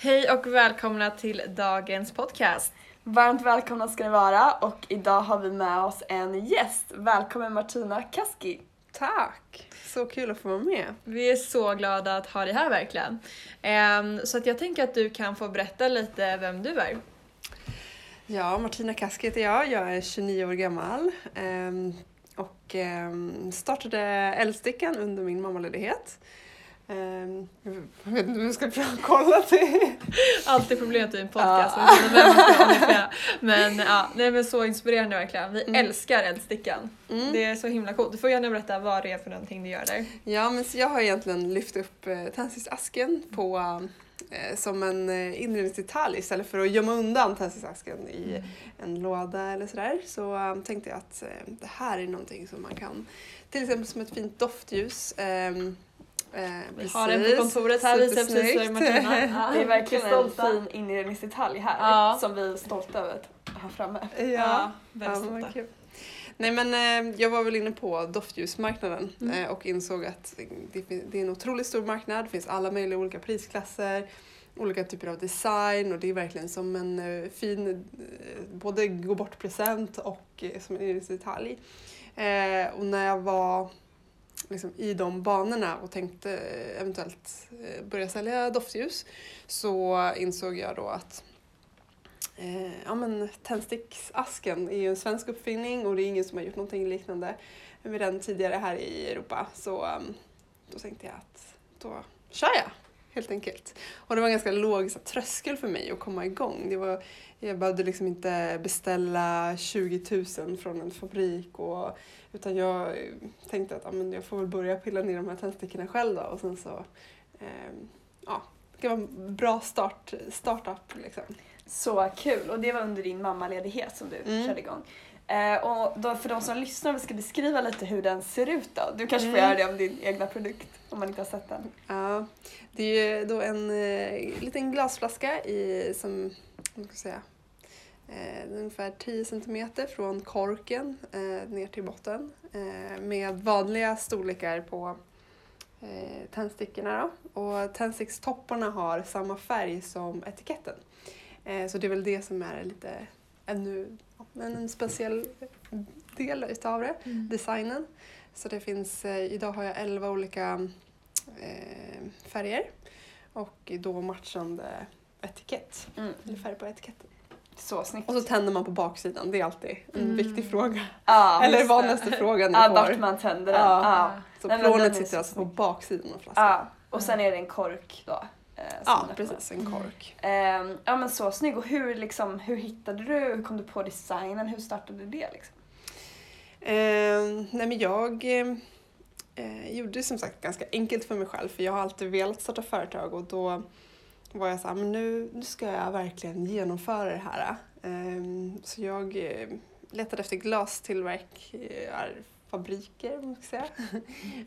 Hej och välkomna till dagens podcast. Varmt välkomna ska ni vara och idag har vi med oss en gäst. Välkommen Martina Kaski. Tack! Så kul att få vara med. Vi är så glada att ha dig här verkligen. Ehm, Så att jag tänker att du kan få berätta lite vem du är. Ja, Martina Kask heter jag. Jag är 29 år gammal ehm, och ehm, startade Älgstickan under min mammaledighet. Ehm, Jag vet inte om jag ska kolla det. Alltid problemet i en podcast. inte vem. Men ja, nej men så inspirerande verkligen. Vi Mm. älskar Eldstickan. Mm. Det är så himla coolt. Du får gärna berätta vad det är för någonting du gör där. Ja, men så jag har egentligen lyft upp eh, tändsticksasken på, eh, som en eh, inredningsdetalj istället för att gömma undan tändsticksasken i en låda eller sådär. Så eh, tänkte jag att eh, det här är någonting som man kan, till exempel som ett fint doftljus. eh, Vi har den på kontoret här, visar precis för. Martina. Ja, Det är verkligen en fin inredningsdetalj här Ja. som vi är stolta över att ha framme. Ja, Ja, väldigt stolta. Nej men eh, jag var väl inne på doftljusmarknaden Mm. eh, och insåg att det, det är en otroligt stor marknad. Det finns alla möjliga olika prisklasser, olika typer av design och det är verkligen som en eh, fin eh, både gå bort-present och eh, som en inredningsdetalj. Eh, och när jag var liksom, i de banorna och tänkte eventuellt eh, börja sälja doftljus så insåg jag då att Eh, ja, men tändsticksasken är ju en svensk uppfinning och det är ingen som har gjort någonting liknande med den tidigare här i Europa. Så um, då tänkte jag att då kör jag helt enkelt. Och det var en ganska låg så, tröskel för mig att komma igång. Det var, jag behövde liksom inte beställa 20 000 från en fabrik och, utan jag eh, tänkte att ja, men jag får väl börja pilla ner de här tändstickorna själv då och sen så ehm, ja, det kan vara en bra start, startup liksom. Så kul och det var under din mammaledighet som du Mm. körde igång. Eh, och då, för de som lyssnar, vi ska beskriva lite hur den ser ut då. Du kanske får Mm. göra det om din egna produkt om man inte har sett den. Ja, det är ju då en eh, liten glasflaska i, som, vad ska jag säga, eh, ungefär 10 centimeter från korken eh, ner till botten eh, med vanliga storlekar på eh, tändstickorna. Då. Och tändstickstopparna har samma färg som etiketten. Eh, så det är väl det som är lite ännu men en speciell del utav det Mm. designen. Så det finns, eh, idag har jag 11 olika eh, färger och då matchande etikett, Mm. eller färg på etiketten. Så snyggt. Och så tänder man på baksidan, det är alltid en Mm. viktig fråga. ja, eller just det. vanligaste frågan Ja, ni vart får. man tänder den. Ja. Ja. Så Nej, är sitter så alltså på baksidan av flaskan. Ja. Och sen är det en kork då. eh, Ja, precis, en kork. Ehm, ja men så snygg. Och hur, liksom, hur hittade du, hur kom du på designen, hur startade det liksom? Eh, nej men jag eh, gjorde det som sagt ganska enkelt för mig själv för jag har alltid velat starta företag och då var jag så här, men nu, nu ska jag verkligen genomföra det här. Eh, så jag eh, letade efter glastillverkarfabriker, man ska säga.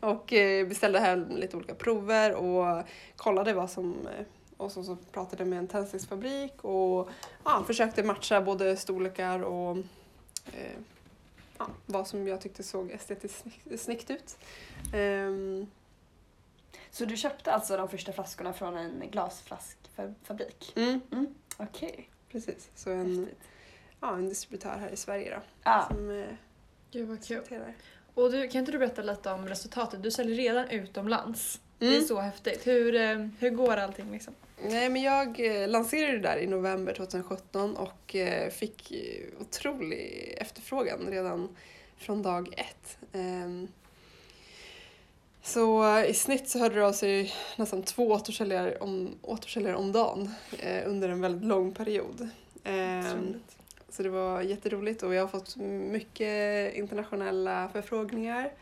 och eh, beställde hem lite olika prover och kollade vad som eh, och så, så pratade jag med en tändsticksfabrik och ja, försökte matcha både storlekar och eh, ja, vad som jag tyckte såg estetiskt snyggt, snyggt ut. Ehm, Så du köpte alltså de första flaskorna från en glasflaskfabrik? mm, Okej, precis, så en, häftigt. ja, en distributör här i Sverige då. Ja. Som eh, Gud vad kul. Och du, kan inte du berätta lite om resultatet? Du säljer redan utomlands. Det är Mm. så häftigt. Hur, eh, hur går allting liksom? Nej, men jag eh, lanserade det där i november 2017 och eh, fick otrolig efterfrågan redan från dag ett. Ehm, Så eh, i snitt så hörde det av sig nästan två återförsäljare om, återförsäljare om dagen eh, under en väldigt lång period. Ehm, Otroligt. Så det var jätteroligt och jag har fått mycket internationella förfrågningar.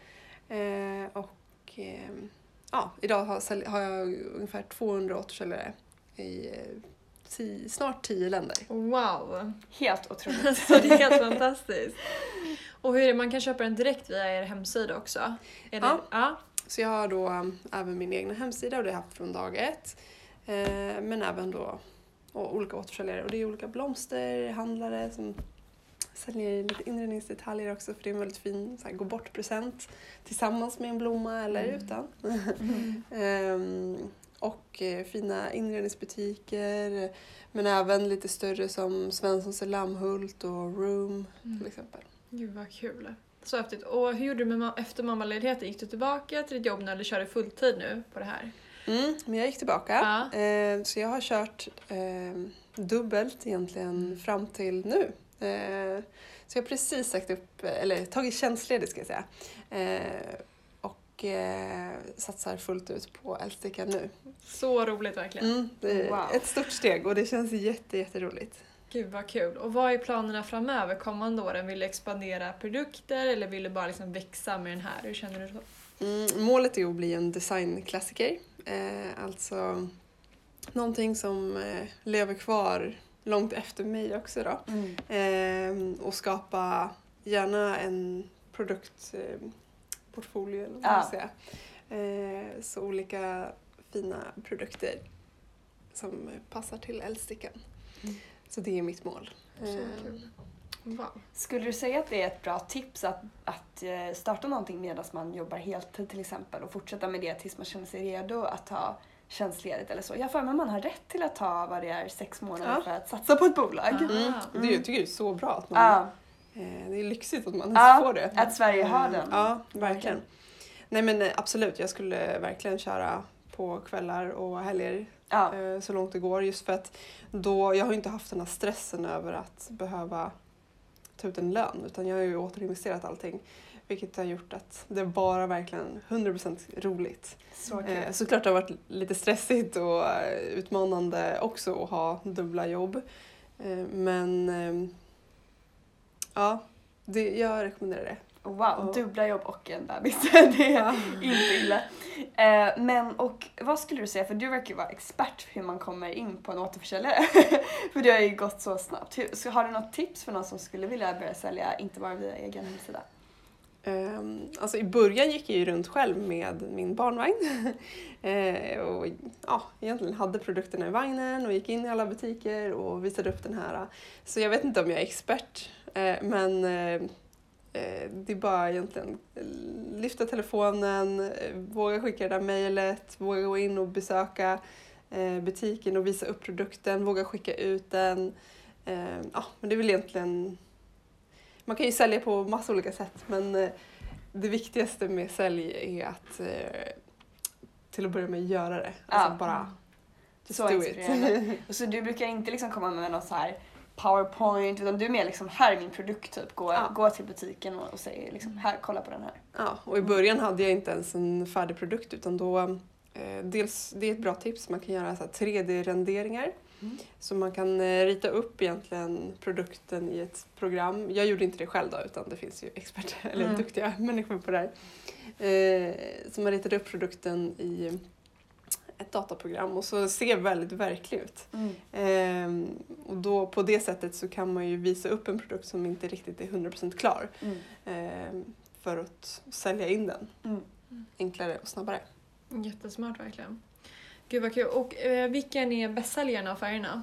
Eh, och eh, ja, idag har, har jag ungefär 200 återförsäljare i eh, ti, snart 10 länder. Wow! Helt otroligt. Så det är helt fantastiskt. Och hur är det, man kan köpa den direkt via er hemsida också? Eller, Ja. ja. Så jag har då um, även min egna hemsida och det har jag haft från dag ett. Eh, men även då och olika återförsäljare och det är olika blomsterhandlare som säljer lite inredningsdetaljer också för det är en väldigt fin så här, gå bort-present tillsammans med en blomma eller Mm. utan. Mm. Ehm, och eh, fina inredningsbutiker men även lite större som Svenssons i Lammhult och Room Mm. till exempel. Gud vad kul. Så häftigt. Och hur gjorde du med, efter mammaledigheten? Gick du tillbaka till ditt jobb nu eller kör du fulltid nu på det här? Mm, men jag gick tillbaka. Ja. Eh, så jag har kört eh, dubbelt egentligen Mm. fram till nu. Eh, så jag har precis sagt upp, eller tagit tjänstledigt ska jag säga. Eh, och eh, satsar fullt ut på Älgstickan nu. Så roligt verkligen. Mm, det är Wow. ett stort steg och det känns jätte, jätteroligt. Gud vad kul. Och vad är planerna framöver kommande åren? Vill du expandera produkter eller vill du bara liksom växa med den här? Hur känner du så? Mm, målet är att bli en designklassiker. Eh, alltså någonting som eh, lever kvar långt efter mig också då. Mm. Eh, och skapa gärna en produktportfolio eh, eller vad man Ja. säga. Eh, så olika fina produkter som passar till Älgstickan. Mm. Så det är mitt mål. Så Eh, kul. Wow. Skulle du säga att det är ett bra tips att, att eh, starta någonting medan man jobbar heltid till exempel och fortsätta med det tills man känner sig redo att ta tjänstledigt eller så? Jag för mig man har rätt till att ta vad det är sex månader Ja. för att satsa på ett bolag. Mm. Ah. Det är, jag tycker det är så bra att man, Ja, eh, det är lyxigt att man Ja, får det. att Sverige har den. Ja, verkligen. Nej men eh, absolut, jag skulle verkligen köra på kvällar och helger ja. eh, så långt det går. Just för att då, jag har inte haft den här stressen över att behöva ta ut en lön utan jag har ju återinvesterat allting. Vilket har gjort att det bara verkligen 100% roligt. Så. Eh, såklart det har varit lite stressigt och eh, utmanande också att ha dubbla jobb. Eh, men eh, ja, det, jag rekommenderar det. Wow, dubbla jobb och en bebis. det är inte illa. Eh, men och vad skulle du säga, för du verkar ju vara expert hur man kommer in på en återförsäljare. för det har ju gått så snabbt. Så har du något tips för någon som skulle vilja börja sälja, inte bara via egen hemsida? Um, alltså I början gick jag ju runt själv med min barnvagn. eh, och ja, egentligen hade produkterna i vagnen och gick in i alla butiker och visade upp den här. Så jag vet inte om jag är expert, eh, men eh, det är bara egentligen eh, lyfta telefonen, eh, våga skicka det där mejlet, våga gå in och besöka eh, butiken och visa upp produkten, våga skicka ut den. Eh, ja, men det är väl egentligen man kan ju sälja på massa olika sätt men eh, det viktigaste med sälj är att eh, till att börja med göra det. Alltså Ja. bara just Så do it. Och så du brukar inte liksom komma med någon så här powerpoint utan du är mer liksom här är min produkt typ. Gå, Ja. gå till butiken och, och säga liksom här kolla på den här. ja, och i början hade jag inte ens en färdig produkt utan då eh, dels, det är ett bra tips, man kan göra så här 3D-renderingar. Mm. Så man kan eh, rita upp egentligen produkten i ett program. Jag gjorde inte det själv då utan det finns ju experter eller Mm. duktiga människor på det här. Eh, så man ritade upp produkten i ett dataprogram och så ser väldigt verklig ut. Ehm, och då, på det sättet så kan man ju visa upp en produkt som inte riktigt är 100% klar Mm. ehm, för att sälja in den Mm. enklare och snabbare. Jättesmart verkligen. Gud vad kul. Och eh, vilken är bästsäljarna av färgerna?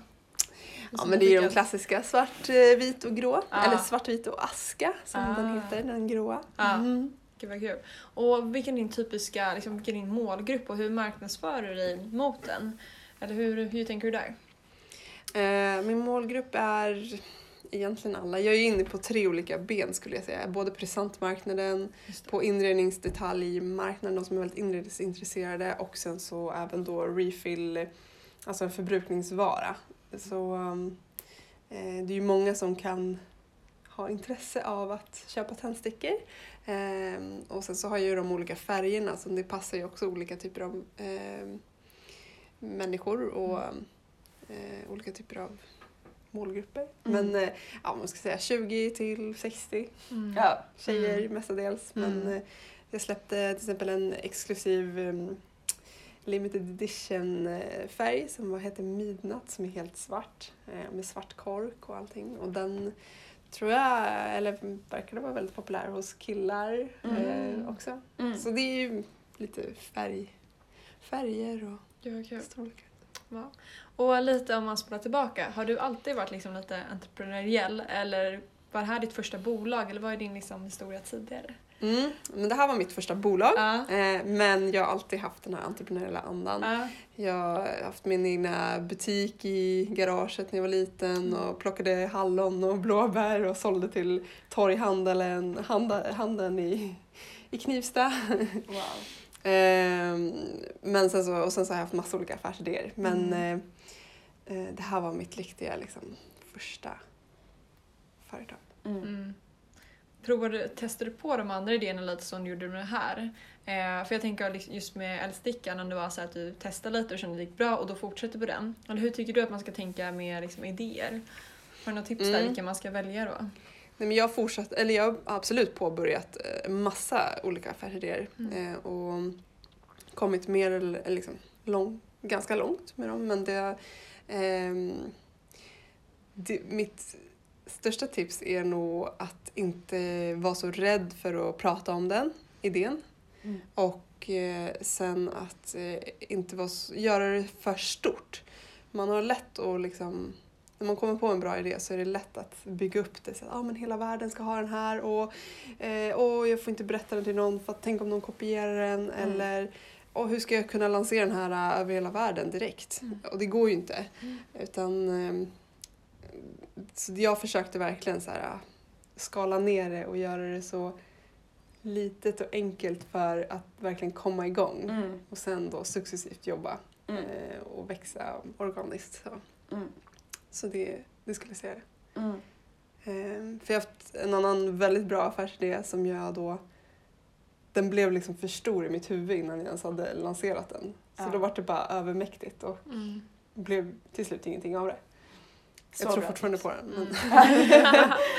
Ja men det är ju de klassiska svart, eh, vit och grå. Ah. Eller svart, vit och aska som Ah. den heter, den gråa. Ah. Mm. Gud vad kul. Och vilken är din typiska, liksom, vilken är din målgrupp och hur marknadsför du dig mot den? Eller hur, hur tänker du där? Eh, min målgrupp är egentligen alla. Jag är inne på tre olika ben skulle jag säga. Både presentmarknaden, på inredningsdetaljmarknaden, de som är väldigt inredningsintresserade och sen så även då refill, alltså en förbrukningsvara. Så um, eh, det är ju många som kan ha intresse av att köpa tändstickor. Ehm, och sen så har jag ju de olika färgerna så det passar ju också olika typer av ehm, människor och eh, olika typer av målgrupper. Mm. Men eh, ja, man ska säga 20 till 60 Mm. Ja. tjejer Mm. mestadels. Mm. Men eh, jag släppte till exempel en exklusiv um, limited edition färg som var- heter Midnatt som är helt svart med svart kork och allting. Och den tror jag, eller verkar vara väldigt populär hos killar Mm. eh, också. Mm. Så det är ju lite färg, färger och storlekar. Ja. Och lite om man spolar tillbaka, har du alltid varit liksom lite entreprenöriell eller var det här ditt första bolag eller vad är din liksom historia tidigare? Mm. Men det här var mitt första bolag. Ja. Eh, men jag har alltid haft den här entreprenöriella andan. Ja. Jag har haft min egna butik i garaget när jag var liten och plockade hallon och blåbär och sålde till torghandeln handa, handeln i, i Knivsta. Wow. Ehm, men sen så, och sen så har jag haft massa olika affärsidéer. Men Mm. eh, eh, det här var mitt riktiga liksom, första företag. Mm. Provade, testade du på de andra idéerna lite som du gjorde med det här? Eh, för jag tänker liksom just med eldstickan, om det var så att du testade lite och kände det gick bra och då fortsätter på den. Eller hur tycker du att man ska tänka med liksom, idéer? Har du några tips där Mm. vilka man ska välja då? Nej, men jag, fortsatt, eller jag har absolut påbörjat eh, massa olika affärsidéer Mm. eh, och kommit mer eller liksom lång, ganska långt med dem. Men det, ehm, det, mitt största tips är nog att inte vara så rädd för att prata om den idén. Mm. Och eh, sen att eh, inte vara, så- göra det för stort. Man har lätt att liksom när man kommer på en bra idé så är det lätt att bygga upp det. Så att ah, men hela världen ska ha den här och eh, åh, jag får inte berätta den till någon för att tänk om någon kopierar den. Mm. Eller åh, hur ska jag kunna lansera den här äh, över hela världen direkt? Mm. Och det går ju inte. Mm. Utan, ehm, så jag försökte verkligen så här, äh, skala ner det och göra det så litet och enkelt för att verkligen komma igång. Mm. Och sen då successivt jobba Mm. eh, och växa organiskt. Så, Mm. så det, det skulle jag säga. Mm. Eh, för jag har haft en annan väldigt bra affärsidé som jag då... Den blev liksom för stor i mitt huvud innan jag ens hade lanserat den. Så Ja. då var det bara övermäktigt och Mm. blev till slut ingenting av det. Så jag tror bra fortfarande tips. på den. Mm.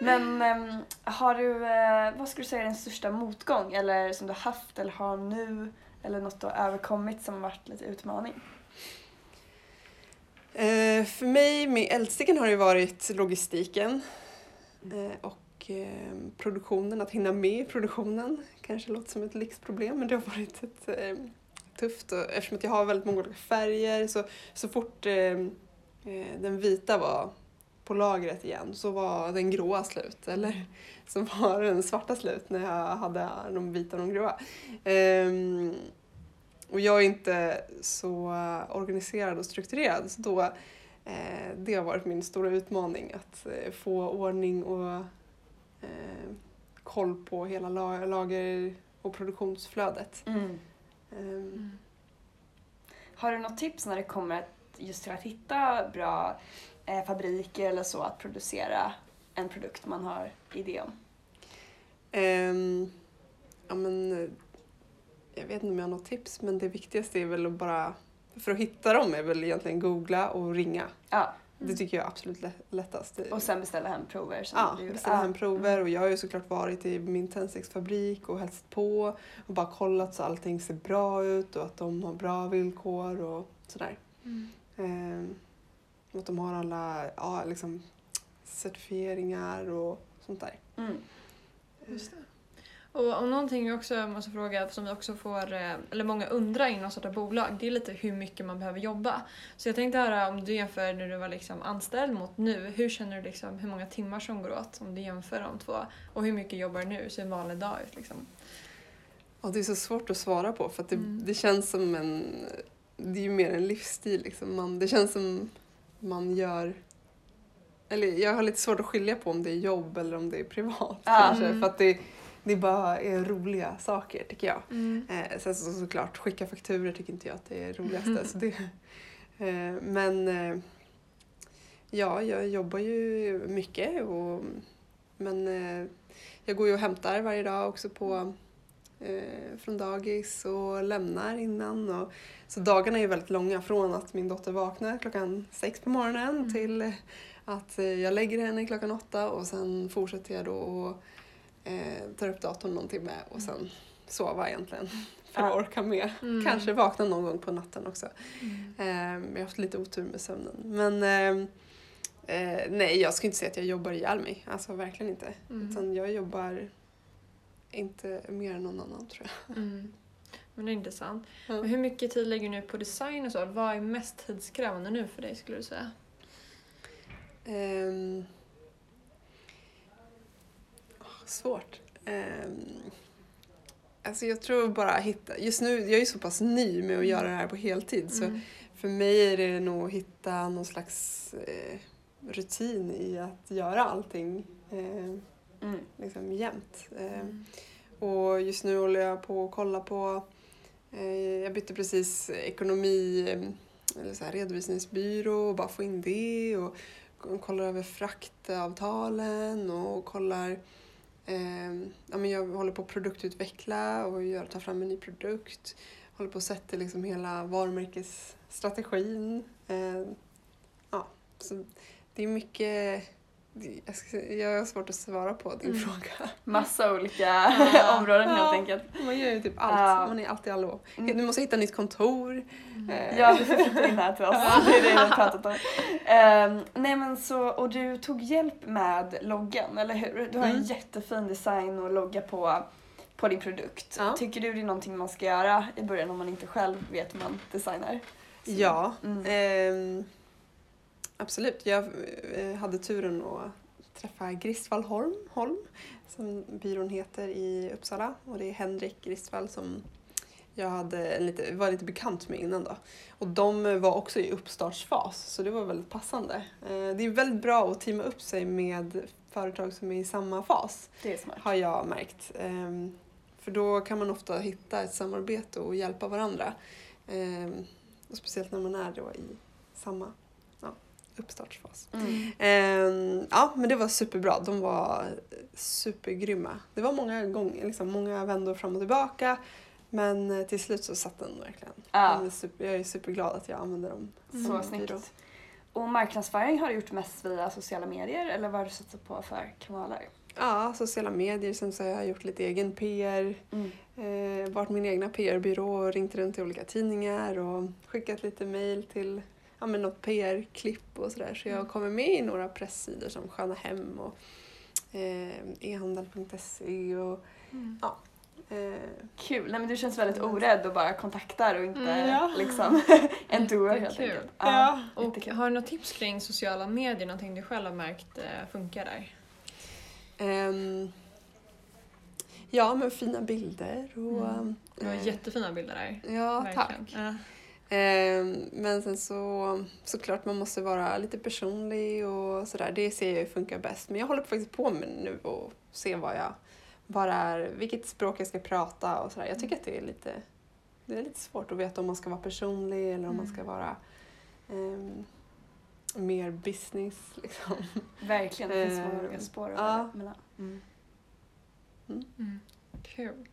Men ehm, har du, eh, vad skulle du säga är din största motgång? Eller som du har haft eller har nu? Eller något du har överkommit som varit lite utmaning? Eh, för mig med eldstickan har det varit logistiken eh, och eh, produktionen, att hinna med i produktionen. Kanske låter som ett lyxproblem men det har varit ett, eh, tufft och, eftersom jag har väldigt många olika färger så, så fort den vita var på lagret igen så var den gråa slut eller så var den svarta slut när jag hade de vita och de gråa. Ehm, och jag är inte så eh, organiserad och strukturerad så då eh, det har varit min stora utmaning att eh, få ordning och eh, koll på hela la- lager och produktionsflödet. Mm. Ehm, Mm. Har du något tips när det kommer att- just till att hitta bra eh, fabriker eller så att producera en produkt man har idé om? Ehm, ja, men, eh, jag vet inte om jag har något tips men det viktigaste är väl att bara, för att hitta dem är väl egentligen googla och ringa. Ja, Det tycker jag är absolut lätt, lättast. och sen beställa hem prover Ja, beställa Ja. hem prover och jag har ju såklart varit i min tändsticksfabrik och hälsat på och bara kollat så allting ser bra ut och att de har bra villkor och sådär. Mm. Och att de har alla ja, liksom, certifieringar och sånt där. Mm. Just det. Och om någonting vi också måste fråga, som vi också får, eh, eller många undrar inom sådana bolag, det är lite hur mycket man behöver jobba. Så jag tänkte höra om du jämför när du var liksom anställd mot nu, hur känner du liksom, hur många timmar som går åt om du jämför de två? Och hur mycket jobbar du nu? Hur ser en vanlig dag ut liksom? Ja, det är så svårt att svara på för att det, Mm. det känns som en... Det är ju mer en livsstil liksom. Man, det känns som man gör... Eller jag har lite svårt att skilja på om det är jobb eller om det är privat Ja. kanske. Mm. För att det, det bara är roliga saker tycker jag. Mm. Eh, sen så, såklart, skicka fakturer tycker inte jag att det är roligaste. Så det, eh, men eh, ja, jag jobbar ju mycket. Och, men eh, jag går ju och hämtar varje dag också på, eh, från dagis och lämnar innan. Och, så dagarna är väldigt långa från att min dotter vaknar klockan sex på morgonen Mm. till att jag lägger henne klockan åtta och sen fortsätter jag då och eh, tar upp datorn någon timme och sen sova egentligen för att Ja. orka med. Mm. Kanske vakna någon gång på natten också. Mm. Eh, jag har haft lite otur med sömnen. Men eh, eh, nej, jag skulle inte säga att jag jobbar ihjäl mig. Alltså verkligen inte. Mm. Utan jag jobbar inte mer än någon annan tror jag. Mm. Men det är intressant. Ja. Men hur mycket tid lägger du nu på design och så? Vad är mest tidskrävande nu för dig skulle du säga? Åh, svårt. Ehm, alltså jag tror bara hitta, just nu, jag är ju så pass ny med att göra det här på heltid så Mm. för mig är det nog att hitta någon slags eh, rutin i att göra allting eh, Mm. liksom jämt. Eh, Mm. och just nu håller jag på att kolla på, eh, jag bytte precis ekonomi, eh, eller så här redovisningsbyrå och bara få in det och kollar över fraktavtalen och kollar eh, ja, men jag håller på att produktutveckla och gör, tar fram en ny produkt. Håller på att sätta liksom hela varumärkesstrategin. Eh, ja, så det är mycket jag, ska, jag har svårt att svara på din Mm. fråga. Massa olika Ja. områden helt Ja. enkelt. Man gör ju typ allt. Ja. Man är alltid allo. Mm. Du måste hitta nytt kontor. Mm. Eh, Ja, du får flytta in här till oss. Det är det vi har pratat om. Ehm, nej men så, och du tog hjälp med loggan, eller hur? Du har en Mm. jättefin design och logga på, på din produkt. Ja. Tycker du det är någonting man ska göra i början om man inte själv vet hur man designar? Så- Ja, Mm. Absolut. Jag eh, hade turen att träffa Gristvall Holm, Holm, som byrån heter i Uppsala. Och det är Henrik Gristvall som jag hade lite, var lite bekant med innan då. Och de var också i uppstartsfas, så det var väldigt passande. Eh, Det är väldigt bra att teama upp sig med företag som är i samma fas. Har jag märkt. Ehm, För då kan man ofta hitta ett samarbete och hjälpa varandra. Ehm, Och speciellt när man är då i samma uppstartsfas. Mm. Ehm, Ja, men det var superbra. De var supergrymma. Det var många gånger, liksom många vändor fram och tillbaka. Men eh, till slut så satt den verkligen. Ja. Den är super, jag är superglad att jag använder dem. Mm. Så snyggt. Och marknadsföring har du gjort mest via sociala medier eller vad har du satsat på för kanaler? Ja, sociala medier. Sen så har jag gjort lite egen PR. Mm. eh, varit min egna PR-byrå och ringt runt till olika tidningar och skickat lite mail till ja, men något PR-klipp och sådär. Så jag Mm. kommer med i några pressidor som Sköna Hem och eh, e-handel.se och Mm. eh, Kul, nej men du känns väldigt orädd och bara kontaktar och inte Mm, ja. liksom en doer helt enkelt. Ja. Och jättekul. har du något tips kring sociala medier, någonting du själv har märkt eh, funkar där? ehm, ja, men fina bilder och... Mm. Du har eh, jättefina bilder där. Ja, verkligen. tack. Ehm, Men sen så såklart man måste vara lite personlig och sådär. Det ser jag funkar bäst. Men jag håller faktiskt på med nu och se vad jag, vad är, vilket språk jag ska prata och sådär. Jag tycker att det är lite, det är lite svårt att veta om man ska vara personlig eller om man ska Mm. vara ehm, mer business liksom. Verkligen, det finns många olika spår att ja. mellan. Mm. Mm. Kul.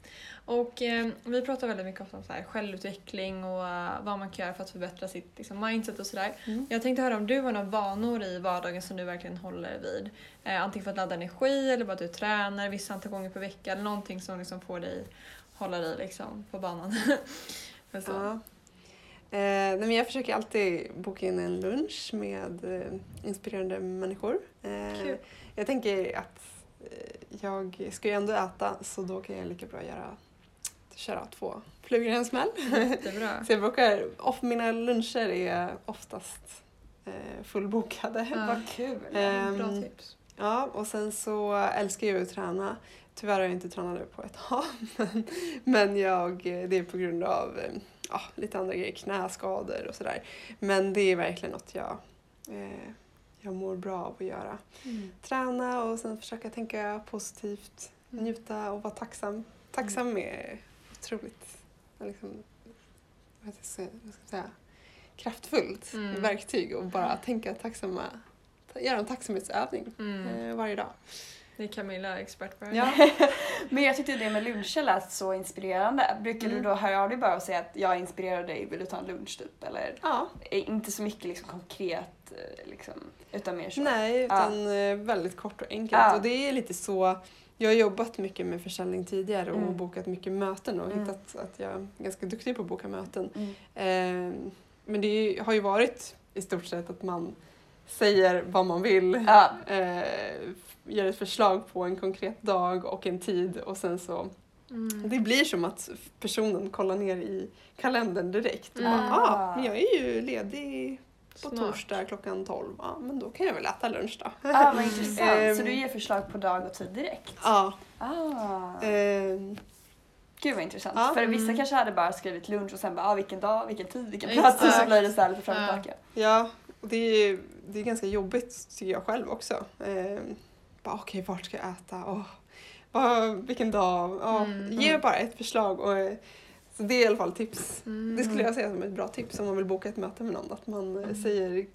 Och eh, vi pratar väldigt mycket om så här, självutveckling och eh, vad man kan göra för att förbättra sitt liksom, mindset och sådär. Mm. Jag tänkte höra om du har några vanor i vardagen som du verkligen håller vid. Eh, antingen för att ladda energi eller bara att du tränar vissa antal gånger per vecka eller någonting som liksom får dig hålla dig liksom, på banan. Så. Ja. Eh, men jag försöker alltid boka in en lunch med eh, inspirerande människor. Eh, Kul. jag tänker att eh, jag ska ju ändå äta så då kan jag lika bra göra, köra två flugor i en smäll. Jättebra. så jag brukar, of, mina luncher är oftast eh, fullbokade. Ja. Vad kul! Ehm, Bra tips. Ja, och sen så älskar jag att träna. Tyvärr har jag inte tränat nu på ett tag. Men, men jag, det är på grund av ja, lite andra grejer, knäskador och sådär. Men det är verkligen något jag, eh, jag mår bra av att göra. Mm. Träna och sen försöka tänka positivt, Mm. njuta och vara tacksam. Tacksam är otroligt liksom, vad ska jag säga, vad ska jag säga, kraftfullt Mm. verktyg och bara tänka tacksamma, göra en tacksamhetsövning Mm. eh, varje dag. Det är Camilla expert på. Ja. Men jag tyckte det med luncher lät så inspirerande. Brukar du Mm. då höra av dig bara och säga att jag inspirerar dig, vill du ta en lunch typ? Eller Ja, inte så mycket liksom konkret eh, liksom, utan mer så? nej, utan eh, väldigt kort och enkelt. Ja. Och det är lite så, jag har jobbat mycket med försäljning tidigare och Mm. bokat mycket möten och Mm. hittat att jag är ganska duktig på att boka möten. Mm. Eh, men det har ju varit i stort sett att man säger vad man vill, Ja. eh, ger ett förslag på en konkret dag och en tid och sen så Mm. det blir som att personen kollar ner i kalendern direkt och Mm. bara ah, men jag är ju ledig på Smart. torsdag klockan 12. Ja, men då kan jag väl äta lunch då. Ah, vad intressant. Ehm. Så du ger förslag på dag och tid direkt? Ja. Ah. ehm, Gud vad intressant. Ja. För vissa Mm. kanske hade bara skrivit lunch och sen bara ah, vilken dag, vilken tid, vilken plats och så blir det så här lite fram och tillbaka. ja, och det är, det är ganska jobbigt tycker jag själv också. Ehm, bara okej, vart ska jag äta? Åh, vad, vilken dag? Ja, Mm. Ge bara ett förslag. Och, eh, så det är i alla fall tips. Mm. Det skulle jag säga som ett bra tips om man vill boka ett möte med någon. Att man eh, Mm. säger,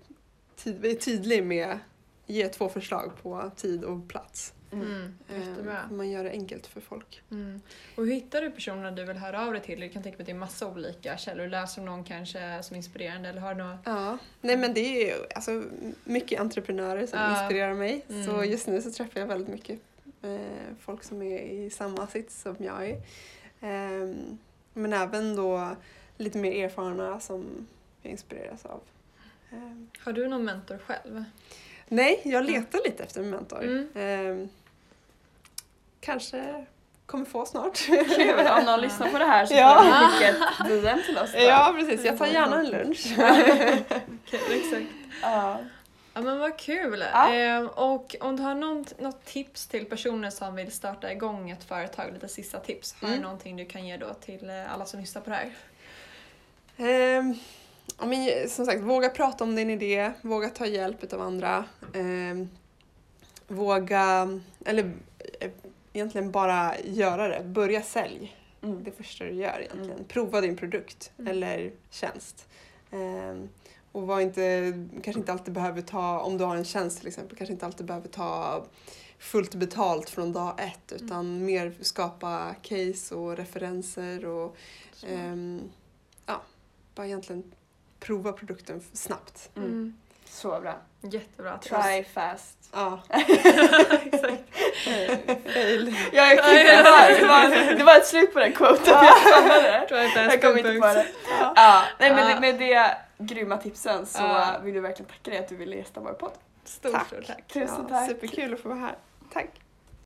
är tydlig med ge två förslag på tid och plats. Mm. Ehm, Jättebra. Man gör det enkelt för folk. Mm. Och hur hittar du personerna du vill höra av dig till? Du kan tänka mig att det är massa olika källor. Läser du någon kanske som inspirerande eller har du något? Ja, nej men det är alltså, mycket entreprenörer som Ja. inspirerar mig. Så Mm. just nu så träffar jag väldigt mycket eh, folk som är i samma sits som jag är. Ehm, men även då lite mer erfarna som jag inspireras av. Ehm, Har du någon mentor själv? Nej, jag letar lite efter en mentor. Mm. Ehm, kanske kommer få snart. Kul, om någon lyssnar på det här så Ja. får de skicka ett DM till oss. då. ja, precis. Jag tar gärna en lunch. Okej, exakt. Ja. Ja men vad kul! Ja. Ehm, och om du har något, något tips till personer som vill starta igång ett företag, lite sista tips. Har du Mm. någonting du kan ge då till eh, alla som lyssnar på det här? Ehm, ja, men, som sagt, våga prata om din idé, våga ta hjälp av andra. Ehm, våga, eller eh, egentligen bara göra det. Börja sälj. Mm. Det första du gör egentligen. Mm. Prova din produkt Mm. eller tjänst. Ehm, och var inte, kanske inte alltid behöver ta, om du har en tjänst till exempel, kanske inte alltid behöver ta fullt betalt från dag ett utan mer skapa case och referenser och Ehm, ja, bara egentligen prova produkten snabbt. Mm. Mm. Så bra. Jättebra. Try fast. Ja. Exakt. Fail. Jag är det, var, det, var, det var ett slut på den quoten, jag stannade där. Try fast, Jag kom inte på det. Ja, nej, men Ja. med det grymma tipsen så Ja. vill vi verkligen tacka dig att du ville gästa vår podd. Stort, Tack. stort tack. Tusen Ja, tack. superkul att få vara här. Tack.